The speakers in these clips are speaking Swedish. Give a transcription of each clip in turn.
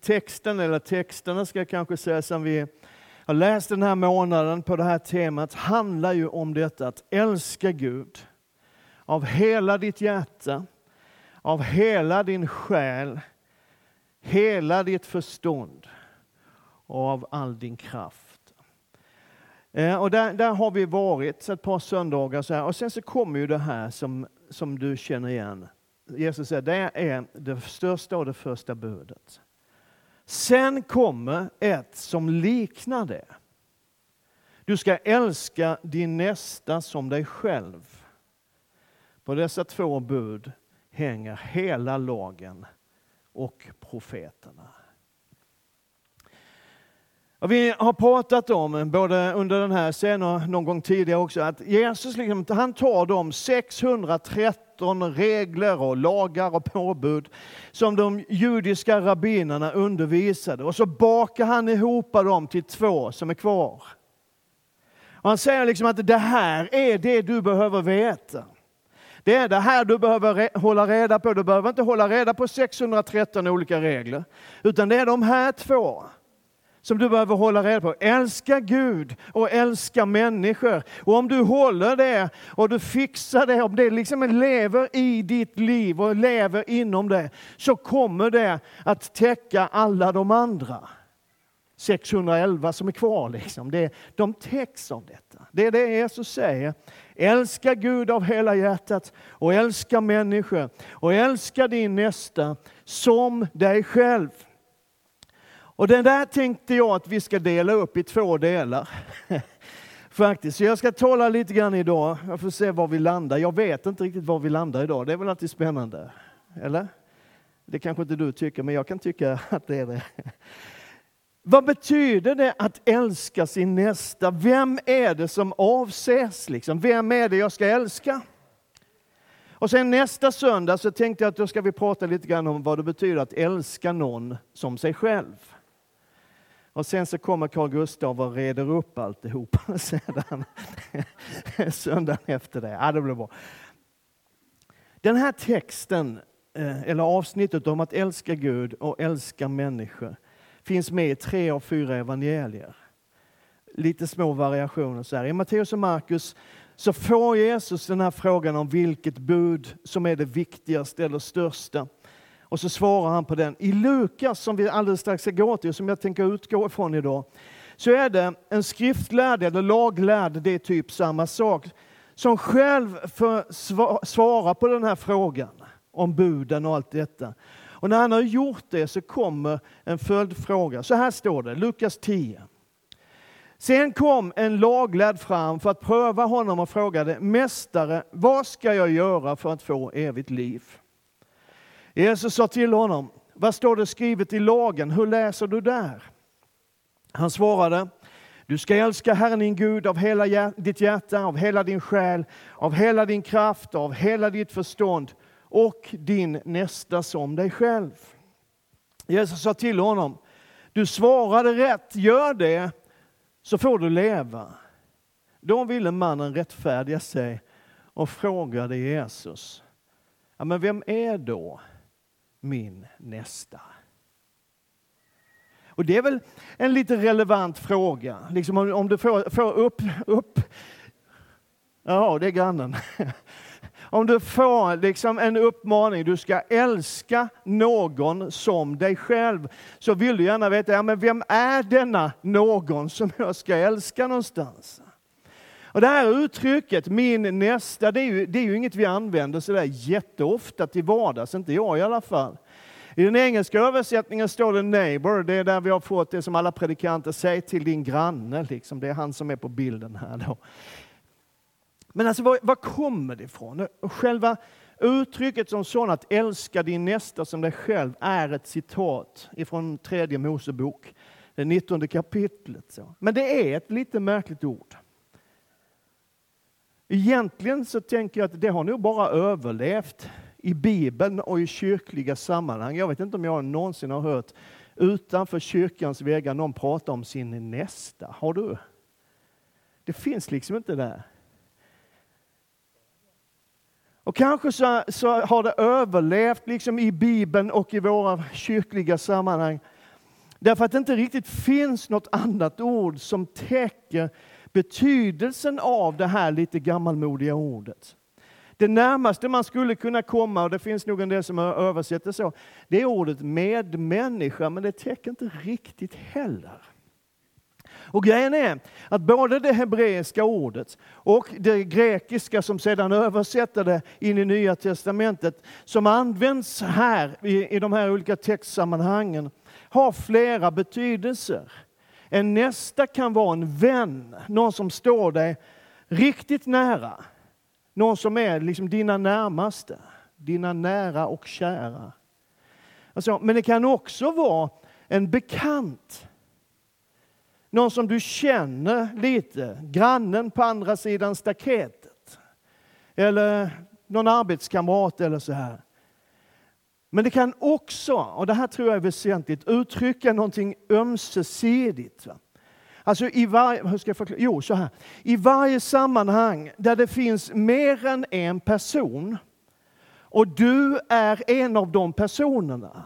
texten, eller texterna ska jag kanske säga, som vi har läst den här månaden på det här temat handlar ju om detta att älska Gud av hela ditt hjärta, av hela din själ, hela ditt förstånd och av all din kraft. Eh, och där, där har vi varit ett par söndagar så här. och sen så kommer ju det här som, som du känner igen. Jesus säger det är det största och det första budet. Sen kommer ett som liknar det. Du ska älska din nästa som dig själv. På dessa två bud hänger hela lagen och profeterna. Och vi har pratat om, både under den här scenen och någon gång tidigare också, att Jesus liksom, han tar de 613 regler och lagar och påbud som de judiska rabbinerna undervisade och så bakar han ihop dem till två som är kvar. Och han säger liksom att det här är det du behöver veta. Det är det här du behöver hålla reda på. Du behöver inte hålla reda på 613 olika regler, utan det är de här två som du behöver hålla reda på. Älska Gud och älska människor. Och om du håller det och du fixar det, om det liksom lever i ditt liv och lever inom det, så kommer det att täcka alla de andra. 611 som är kvar, liksom. det, de täcks av detta. Det är det Jesus säger. Älska Gud av hela hjärtat och älska människor och älska din nästa som dig själv. Och den där tänkte jag att vi ska dela upp i två delar. Faktiskt. Så jag ska tala lite grann idag. Jag får se var vi landar. Jag vet inte riktigt var vi landar idag. Det är väl alltid spännande? Eller? Det kanske inte du tycker, men jag kan tycka att det är det. Vad betyder det att älska sin nästa? Vem är det som avses? Liksom? Vem är det jag ska älska? Och sen nästa söndag så tänkte jag att då ska vi prata lite grann om vad det betyder att älska någon som sig själv. Och sen så kommer Carl Gustav och reder upp alltihopa sedan söndagen efter det. Ja, det blev bra. Den här texten, eh, eller avsnittet om att älska Gud och älska människor, finns med i tre av fyra evangelier. Lite små variationer. Så här. I Matteus och Markus så får Jesus den här frågan om vilket bud som är det viktigaste eller största. Och så svarar han på den. I Lukas, som vi alldeles strax ska gå till, som jag tänker utgå ifrån idag, så är det en skriftlärd eller laglärd, det är typ samma sak, som själv får svara på den här frågan om buden och allt detta. Och när han har gjort det så kommer en följdfråga. Så här står det, Lukas 10. Sen kom en laglärd fram för att pröva honom och frågade, Mästare, vad ska jag göra för att få evigt liv? Jesus sa till honom, vad står det skrivet i lagen? Hur läser du där? Han svarade, du ska älska Herren din Gud av hela ditt hjärta, av hela din själ, av hela din kraft, av hela ditt förstånd och din nästa som dig själv. Jesus sa till honom, du svarade rätt, gör det så får du leva. Då ville mannen rättfärdiga sig och frågade Jesus, ja, men vem är då min nästa? Och det är väl en lite relevant fråga, liksom om, om du får, får upp, upp, ja det är grannen. Om du får liksom en uppmaning, du ska älska någon som dig själv, så vill du gärna veta, ja, men vem är denna någon som jag ska älska någonstans? Och det här uttrycket, min nästa, det är ju, det är ju inget vi använder sådär jätteofta till vardags, inte jag i alla fall. I den engelska översättningen står det neighbor, det är där vi har fått det som alla predikanter säger till din granne, liksom. det är han som är på bilden här. Då. Men alltså, var, var kommer det ifrån? Själva uttrycket som sådant, att älska din nästa som dig själv, är ett citat ifrån tredje Mosebok, det 19 kapitlet. Så. Men det är ett lite märkligt ord. Egentligen så tänker jag att det har nog bara överlevt i Bibeln och i kyrkliga sammanhang. Jag vet inte om jag någonsin har hört utanför kyrkans väggar någon prata om sin nästa. Har du? Det finns liksom inte där. Och kanske så, så, har det överlevt liksom i Bibeln och i våra kyrkliga sammanhang Därför att det inte riktigt finns något annat ord som täcker betydelsen av det här lite gammalmodiga ordet. Det närmaste man skulle kunna komma, och det finns nog en del som översätter så, det är ordet medmänniska, men det täcker inte riktigt heller. Och grejen är att både det hebreiska ordet och det grekiska som sedan översätter det in i Nya Testamentet, som används här i, i de här olika textsammanhangen, har flera betydelser. En nästa kan vara en vän, någon som står dig riktigt nära. Någon som är liksom dina närmaste, dina nära och kära. Alltså, men det kan också vara en bekant. Någon som du känner lite, grannen på andra sidan staketet. Eller någon arbetskamrat eller så här. Men det kan också, och det här tror jag är väsentligt, uttrycka någonting ömsesidigt. Alltså i varje, hur ska jag förklara? Jo, så här. I varje sammanhang där det finns mer än en person och du är en av de personerna,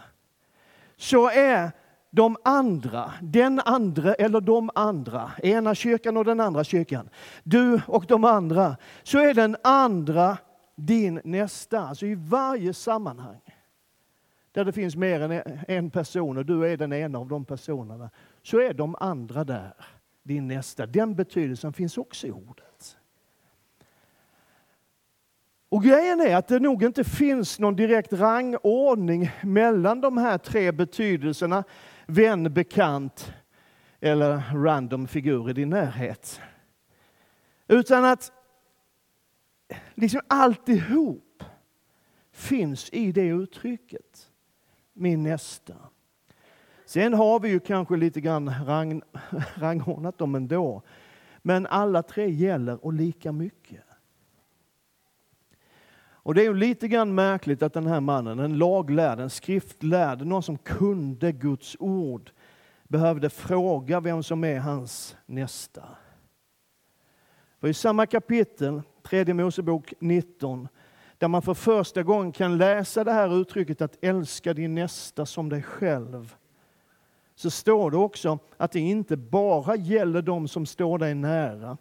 så är de andra, den andra eller de andra, ena kyrkan och den andra kyrkan, du och de andra, så är den andra din nästa. Alltså i varje sammanhang där det finns mer än en person och du är den ena av de personerna, så är de andra där, din nästa. Den betydelsen finns också i ordet. Och grejen är att det nog inte finns någon direkt rangordning mellan de här tre betydelserna, vän, bekant eller random figur i din närhet. Utan att liksom alltihop finns i det uttrycket min nästa. Sen har vi ju kanske lite grann rang, rangordnat dem ändå. Men alla tre gäller och lika mycket. Och det är ju lite grann märkligt att den här mannen, en laglärd, en skriftlärd, någon som kunde Guds ord, behövde fråga vem som är hans nästa. För i samma kapitel, tredje Mosebok 19, där man för första gången kan läsa det här uttrycket att älska din nästa som dig själv, så står det också att det inte bara gäller de som står dig nära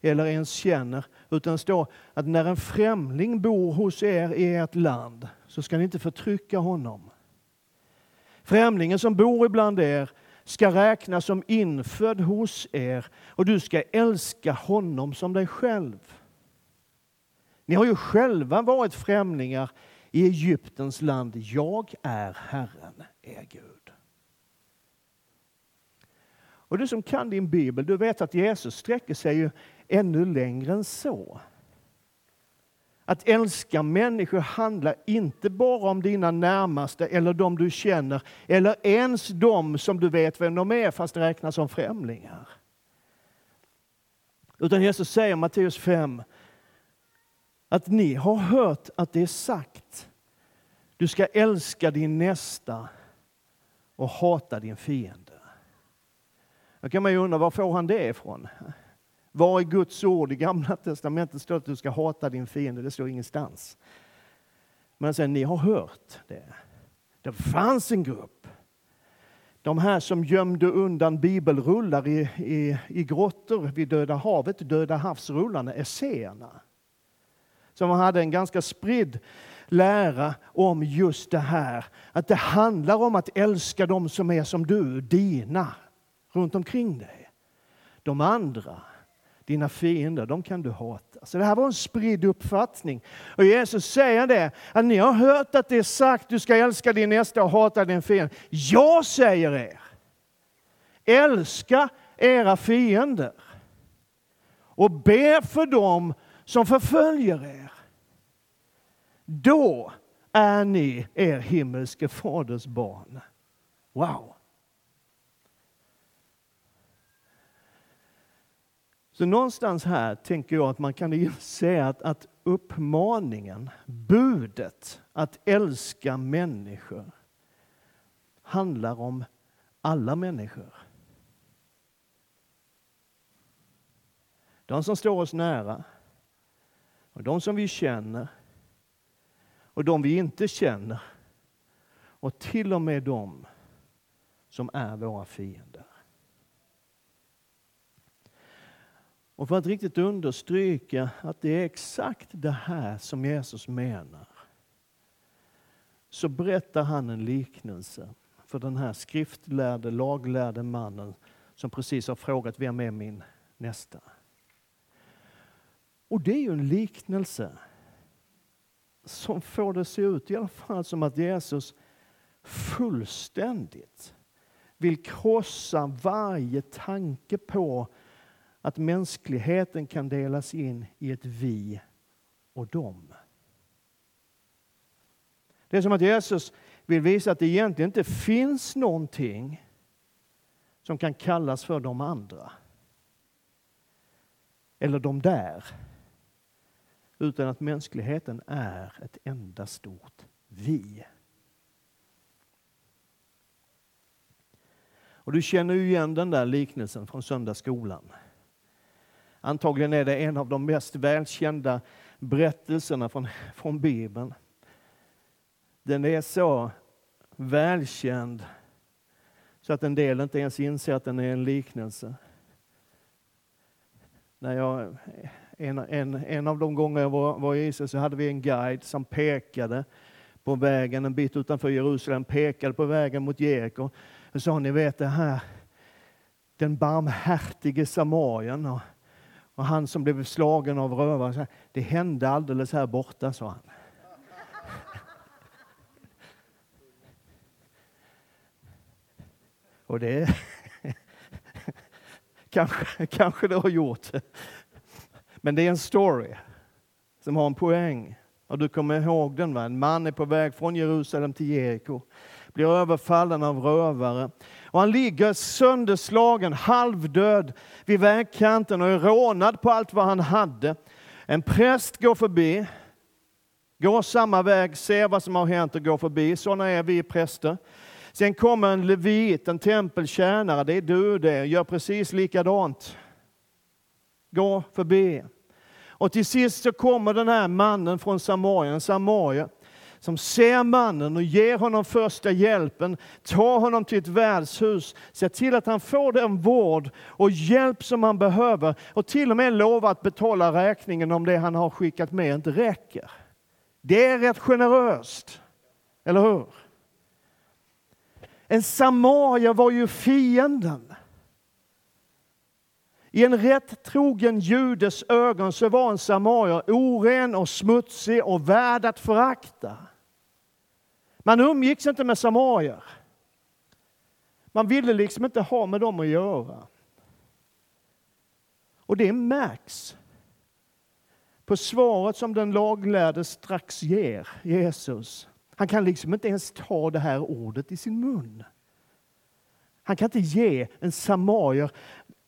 eller ens känner, utan det står att när en främling bor hos er i ert land så ska ni inte förtrycka honom. Främlingen som bor ibland er ska räknas som infödd hos er och du ska älska honom som dig själv. Ni har ju själva varit främlingar i Egyptens land. Jag är Herren, er Gud. Och du som kan din bibel, du vet att Jesus sträcker sig ju ännu längre än så. Att älska människor handlar inte bara om dina närmaste eller de du känner eller ens de som du vet vem de är fast räknas som främlingar. Utan Jesus säger i Matteus 5 att ni har hört att det är sagt du ska älska din nästa och hata din fiende. Då kan man ju undra, var får han det ifrån? Var i Guds ord i Gamla Testamentet står att du ska hata din fiende? Det står ingenstans. Men sen, ni har hört det. Det fanns en grupp. De här som gömde undan bibelrullar i, i, i grottor vid Döda havet, Döda havsrullarna, esséerna som hade en ganska spridd lära om just det här. Att det handlar om att älska dem som är som du, dina, runt omkring dig. De andra, dina fiender, de kan du hata. Så det här var en spridd uppfattning. Och Jesus säger det, att ni har hört att det är sagt du ska älska din nästa och hata din fiende. Jag säger er, älska era fiender och be för dem som förföljer er. Då är ni er himmelske faders barn. Wow! Så någonstans här tänker jag att man kan säga att, att uppmaningen, budet att älska människor handlar om alla människor. De som står oss nära och de som vi känner och de vi inte känner och till och med de som är våra fiender. Och för att riktigt understryka att det är exakt det här som Jesus menar så berättar han en liknelse för den här skriftlärde, laglärde mannen som precis har frågat vem är min nästa? Och det är ju en liknelse som får det se ut i alla fall som att Jesus fullständigt vill krossa varje tanke på att mänskligheten kan delas in i ett vi och dem. Det är som att Jesus vill visa att det egentligen inte finns någonting som kan kallas för de andra. Eller de där. Utan att mänskligheten är ett enda stort vi. Och du känner ju igen den där liknelsen från söndagsskolan. Antagligen är det en av de mest välkända berättelserna från, från Bibeln. Den är så välkänd så att en del inte ens inser att den är en liknelse. När jag, en, en, en av de gånger jag var, var i Israel så hade vi en guide som pekade på vägen en bit utanför Jerusalem, pekade på vägen mot Jeriko. Och sa, ni vet det här, den barmhärtige samarien och, och han som blev slagen av rövare. Det hände alldeles här borta, sa han. Och det kanske, kanske det har gjort. Men det är en story som har en poäng. Och du kommer ihåg den. Va? En man är på väg från Jerusalem till Jeriko. Blir överfallen av rövare. Och han ligger sönderslagen, halvdöd vid vägkanten och är rånad på allt vad han hade. En präst går förbi, går samma väg, ser vad som har hänt och går förbi. Sådana är vi präster. Sen kommer en levit, en tempeltjänare, det är du det, gör precis likadant. Gå förbi. Och till sist så kommer den här mannen från Samarien, Samaria, som ser mannen och ger honom första hjälpen, tar honom till ett värdshus, ser till att han får den vård och hjälp som han behöver och till och med lovar att betala räkningen om det han har skickat med inte räcker. Det är rätt generöst, eller hur? En samarier var ju fienden. I en rätt trogen judes ögon så var en samarier oren och smutsig och värd att förakta. Man umgicks inte med samarier. Man ville liksom inte ha med dem att göra. Och det märks på svaret som den laglärde strax ger Jesus. Han kan liksom inte ens ta det här ordet i sin mun. Han kan inte ge en samarier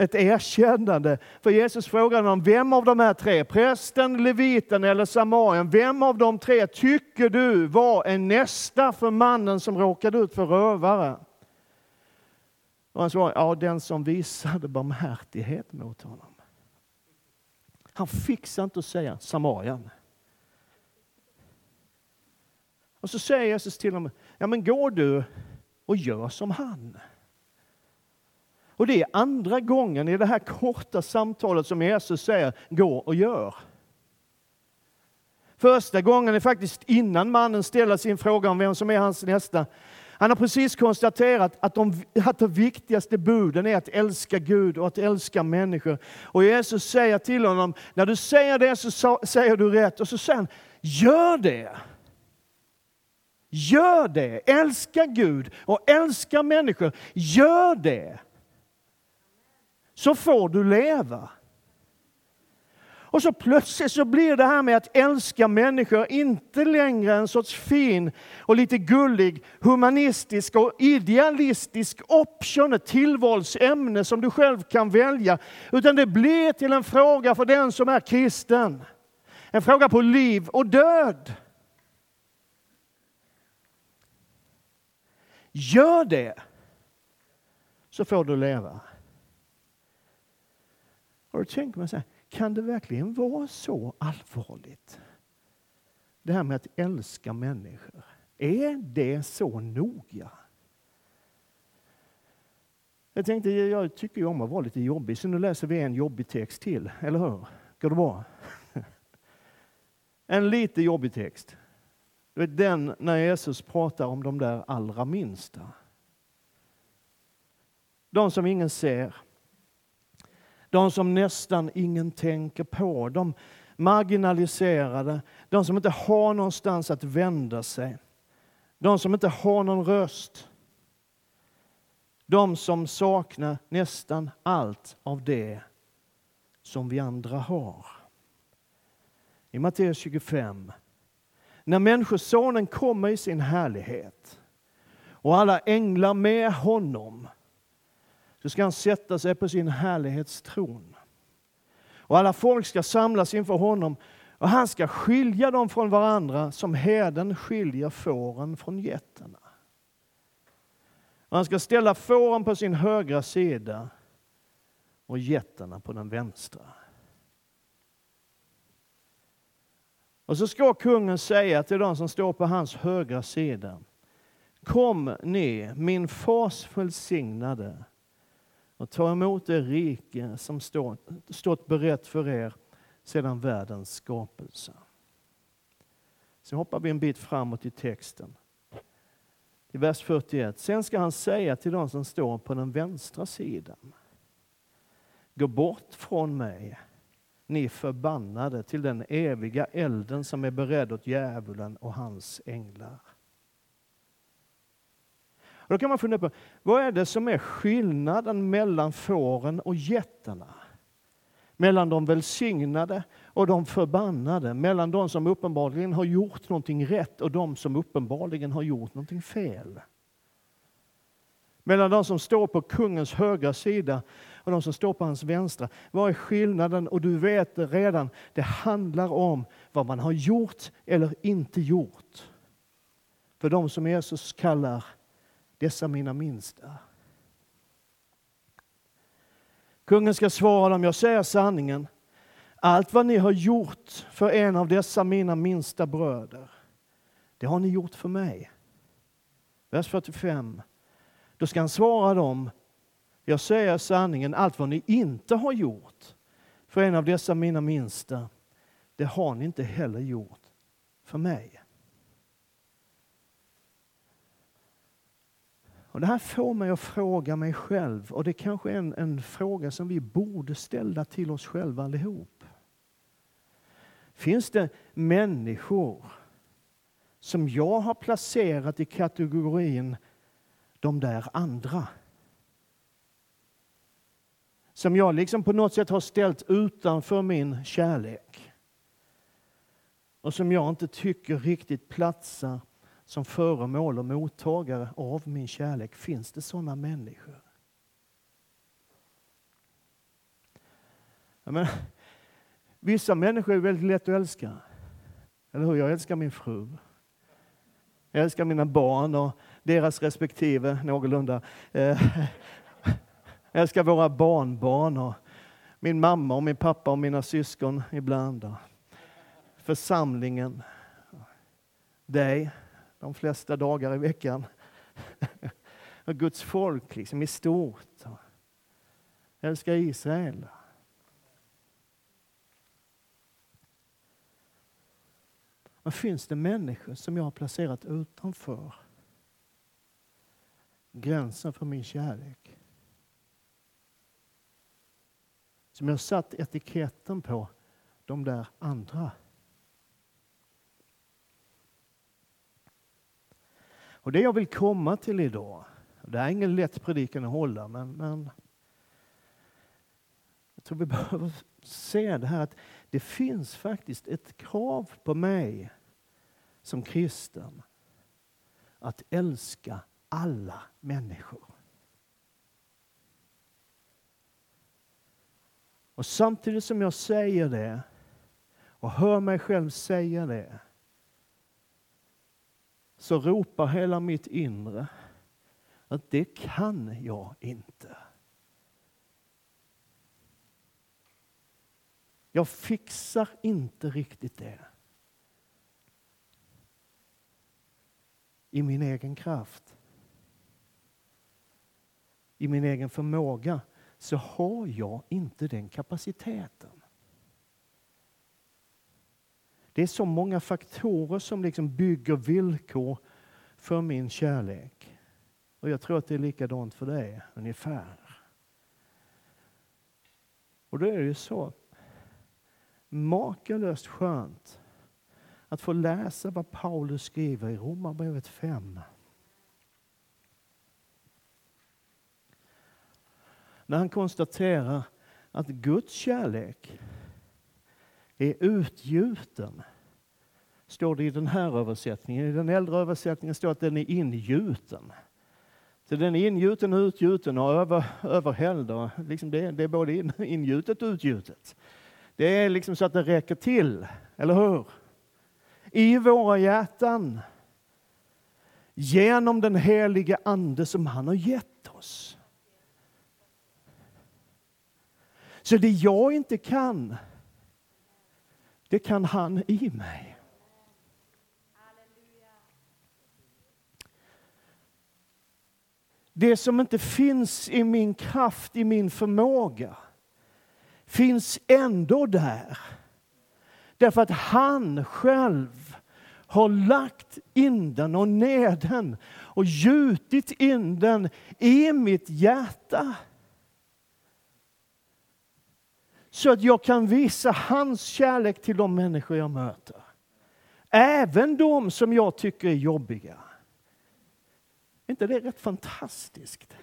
ett erkännande. För Jesus frågade honom, vem av de här tre, prästen, leviten eller samarien, vem av de tre tycker du var en nästa för mannen som råkade ut för rövare? Och han svarade, ja den som visade barmhärtighet mot honom. Han fixar inte att säga samarien. Och så säger Jesus till honom, ja men går du och gör som han. Och det är andra gången i det här korta samtalet som Jesus säger, gå och gör. Första gången är faktiskt innan mannen ställer sin fråga om vem som är hans nästa. Han har precis konstaterat att de, att de viktigaste buden är att älska Gud och att älska människor. Och Jesus säger till honom, när du säger det så säger du rätt. Och så säger han, gör det! Gör det! Älska Gud och älska människor. Gör det! Så får du leva. Och så plötsligt så blir det här med att älska människor inte längre en sorts fin och lite gullig, humanistisk och idealistisk option, ett tillvalsämne som du själv kan välja. Utan det blir till en fråga för den som är kristen. En fråga på liv och död. Gör det, så får du leva. Och då tänker man så här, kan det verkligen vara så allvarligt? Det här med att älska människor. Är det så noga? Jag tänkte, jag tycker ju om att vara lite jobbig, så nu läser vi en jobbig text till, eller hur? Går det bra? En lite jobbig text. Du vet den när Jesus pratar om de där allra minsta. De som ingen ser. De som nästan ingen tänker på. De marginaliserade. De som inte har någonstans att vända sig. De som inte har någon röst. De som saknar nästan allt av det som vi andra har. I Matteus 25. När Människosonen kommer i sin härlighet och alla änglar med honom så ska han sätta sig på sin härlighetstron. Och alla folk ska samlas inför honom och han ska skilja dem från varandra som herden skiljer fåren från getterna. Och han ska ställa fåren på sin högra sida och getterna på den vänstra. Och så ska kungen säga till de som står på hans högra sida. Kom ni, min fars välsignade, och ta emot det rike som stått, stått berett för er sedan världens skapelse. Sen hoppar vi en bit framåt i texten. I vers 41. Sen ska han säga till dem som står på den vänstra sidan. Gå bort från mig, ni förbannade, till den eviga elden som är beredd åt djävulen och hans änglar. Och då kan man fundera på, vad är det som är skillnaden mellan fåren och getterna? Mellan de välsignade och de förbannade, mellan de som uppenbarligen har gjort någonting rätt och de som uppenbarligen har gjort någonting fel. Mellan de som står på kungens högra sida och de som står på hans vänstra. Vad är skillnaden? Och du vet det redan, det handlar om vad man har gjort eller inte gjort. För de som Jesus kallar dessa mina minsta. Kungen ska svara dem, jag säger sanningen. Allt vad ni har gjort för en av dessa mina minsta bröder, det har ni gjort för mig. Vers 45. Då ska han svara dem, jag säger sanningen, allt vad ni inte har gjort för en av dessa mina minsta, det har ni inte heller gjort för mig. Och det här får mig att fråga mig själv, och det kanske är en, en fråga som vi borde ställa till oss själva allihop. Finns det människor som jag har placerat i kategorin de där andra? Som jag liksom på något sätt har ställt utanför min kärlek. Och som jag inte tycker riktigt platsar som föremål och mottagare av min kärlek. Finns det sådana människor? Men, vissa människor är väldigt lätt att älska. Eller hur? Jag älskar min fru. Jag älskar mina barn och deras respektive någorlunda. Eh, jag älskar våra barnbarn och min mamma och min pappa och mina syskon ibland. Församlingen. Dig de flesta dagar i veckan. Guds folk liksom i stort. Älskar Israel. Men finns det människor som jag har placerat utanför gränsen för min kärlek? Som jag har satt etiketten på de där andra. Och det jag vill komma till idag, det är ingen lätt predikan att hålla, men, men jag tror vi behöver se det här att det finns faktiskt ett krav på mig som kristen att älska alla människor. Och samtidigt som jag säger det och hör mig själv säga det så ropar hela mitt inre att det kan jag inte. Jag fixar inte riktigt det. I min egen kraft. i min egen förmåga så har jag inte den kapaciteten. Det är så många faktorer som liksom bygger villkor för min kärlek. Och jag tror att det är likadant för dig, ungefär. Och då är det ju så makalöst skönt att få läsa vad Paulus skriver i Romarbrevet 5. När han konstaterar att Guds kärlek är utgjuten. Står det i den här översättningen. I den äldre översättningen står det att den är ingjuten. Så den är ingjuten och utgjuten och över, överhälld. Liksom det, det är både in, ingjutet och utgjutet. Det är liksom så att det räcker till, eller hur? I våra hjärtan. Genom den helige Ande som han har gett oss. Så det jag inte kan, det kan han i mig. Det som inte finns i min kraft, i min förmåga, finns ändå där. Därför att han själv har lagt in den och ner den och gjutit in den i mitt hjärta. Så att jag kan visa hans kärlek till de människor jag möter. Även de som jag tycker är jobbiga. Är inte det rätt fantastiskt?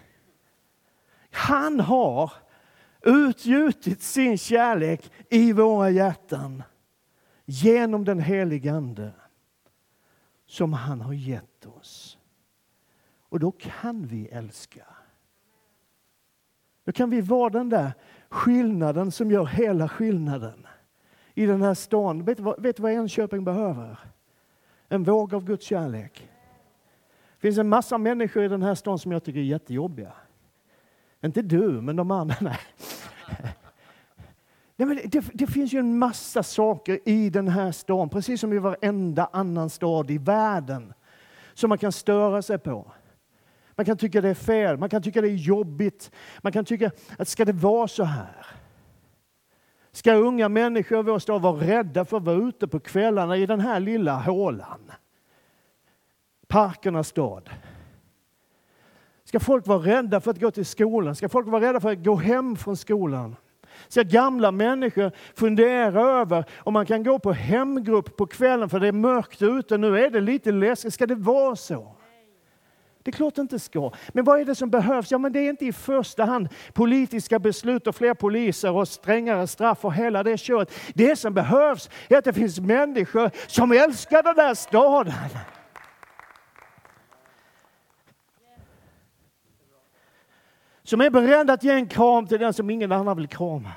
Han har utgjutit sin kärlek i våra hjärtan genom den helige Ande som han har gett oss. Och då kan vi älska. Då kan vi vara den där skillnaden som gör hela skillnaden i den här stan. Vet du vad, vet du vad Enköping behöver? En våg av Guds kärlek. Det finns en massa människor i den här stan som jag tycker är jättejobbiga. Inte du, men de andra. Nej. Nej, men det, det, finns ju en massa saker i den här stan, precis som i varenda annan stad i världen, som man kan störa sig på. Man kan tycka det är fel, man kan tycka det är jobbigt. Man kan tycka att ska det vara så här? Ska unga människor i vår stad vara rädda för att vara ute på kvällarna i den här lilla hålan? Parkernas stad. Ska folk vara rädda för att gå till skolan? Ska folk vara rädda för att gå hem från skolan? Ska gamla människor fundera över om man kan gå på hemgrupp på kvällen för det är mörkt ute, nu är det lite läskigt. Ska det vara så? Det är klart det inte ska. Men vad är det som behövs? Ja, men det är inte i första hand politiska beslut och fler poliser och strängare straff och hela det köret. Det som behövs är att det finns människor som älskar den där staden. Som är beredda att ge en kram till den som ingen annan vill krama.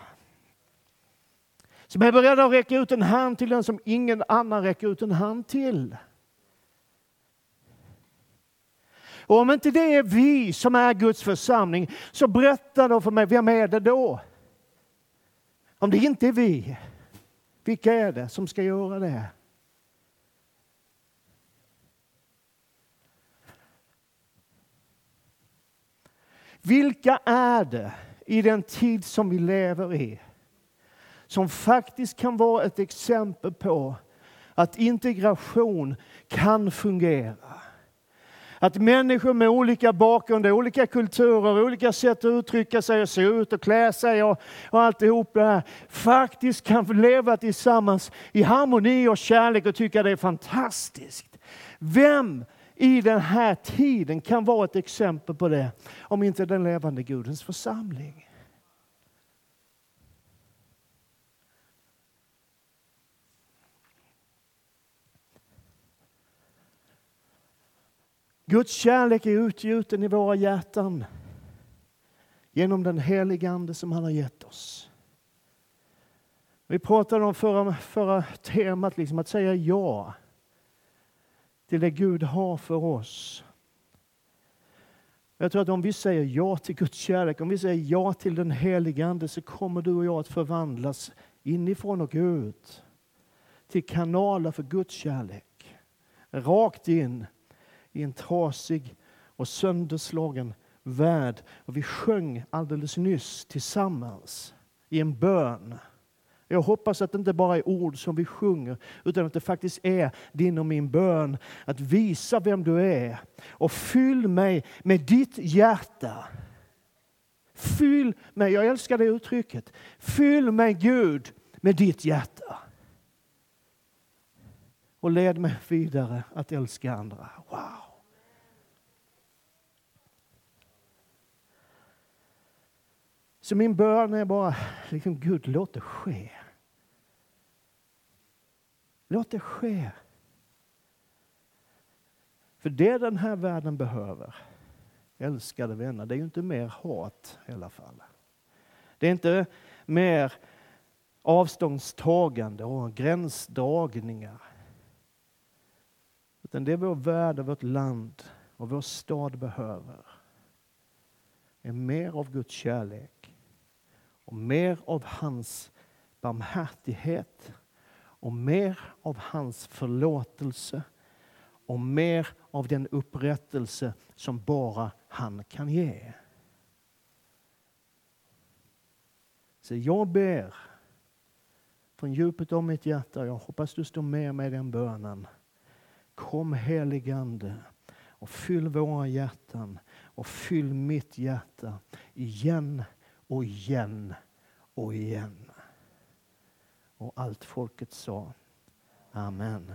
Som är beredda att räcka ut en hand till den som ingen annan räcker ut en hand till. Och om inte det är vi som är Guds församling, så berätta då för mig, vem är det då? Om det inte är vi, vilka är det som ska göra det? Vilka är det i den tid som vi lever i som faktiskt kan vara ett exempel på att integration kan fungera? Att människor med olika bakgrund, olika kulturer, olika sätt att uttrycka sig och se ut och klä sig och, och alltihop det här faktiskt kan leva tillsammans i harmoni och kärlek och tycka det är fantastiskt. Vem i den här tiden kan vara ett exempel på det, om inte den levande Gudens församling. Guds kärlek är utgjuten i våra hjärtan genom den helige Ande som han har gett oss. Vi pratade om förra, förra temat, liksom att säga ja till det Gud har för oss. Jag tror att om vi säger ja till Guds kärlek, om vi säger ja till den helige Ande så kommer du och jag att förvandlas inifrån och ut till kanaler för Guds kärlek. Rakt in i en trasig och sönderslagen värld. Och vi sjöng alldeles nyss tillsammans i en bön. Jag hoppas att det inte bara är ord som vi sjunger, utan att det faktiskt är din och min bön. Att visa vem du är och fyll mig med ditt hjärta. Fyll mig, jag älskar det uttrycket. Fyll mig Gud med ditt hjärta. Och led mig vidare att älska andra. Wow! Så min bön är bara, liksom, Gud låt det ske. Låt det ske. För det den här världen behöver, älskade vänner, det är ju inte mer hat i alla fall. Det är inte mer avståndstagande och gränsdragningar. Utan det vår värld och vårt land och vår stad behöver är mer av Guds kärlek och mer av hans barmhärtighet och mer av hans förlåtelse och mer av den upprättelse som bara han kan ge. Så jag ber från djupet av mitt hjärta, jag hoppas du står med mig i den bönen. Kom heligande och fyll våra hjärtan och fyll mitt hjärta igen och igen och igen. Och allt folket sa Amen.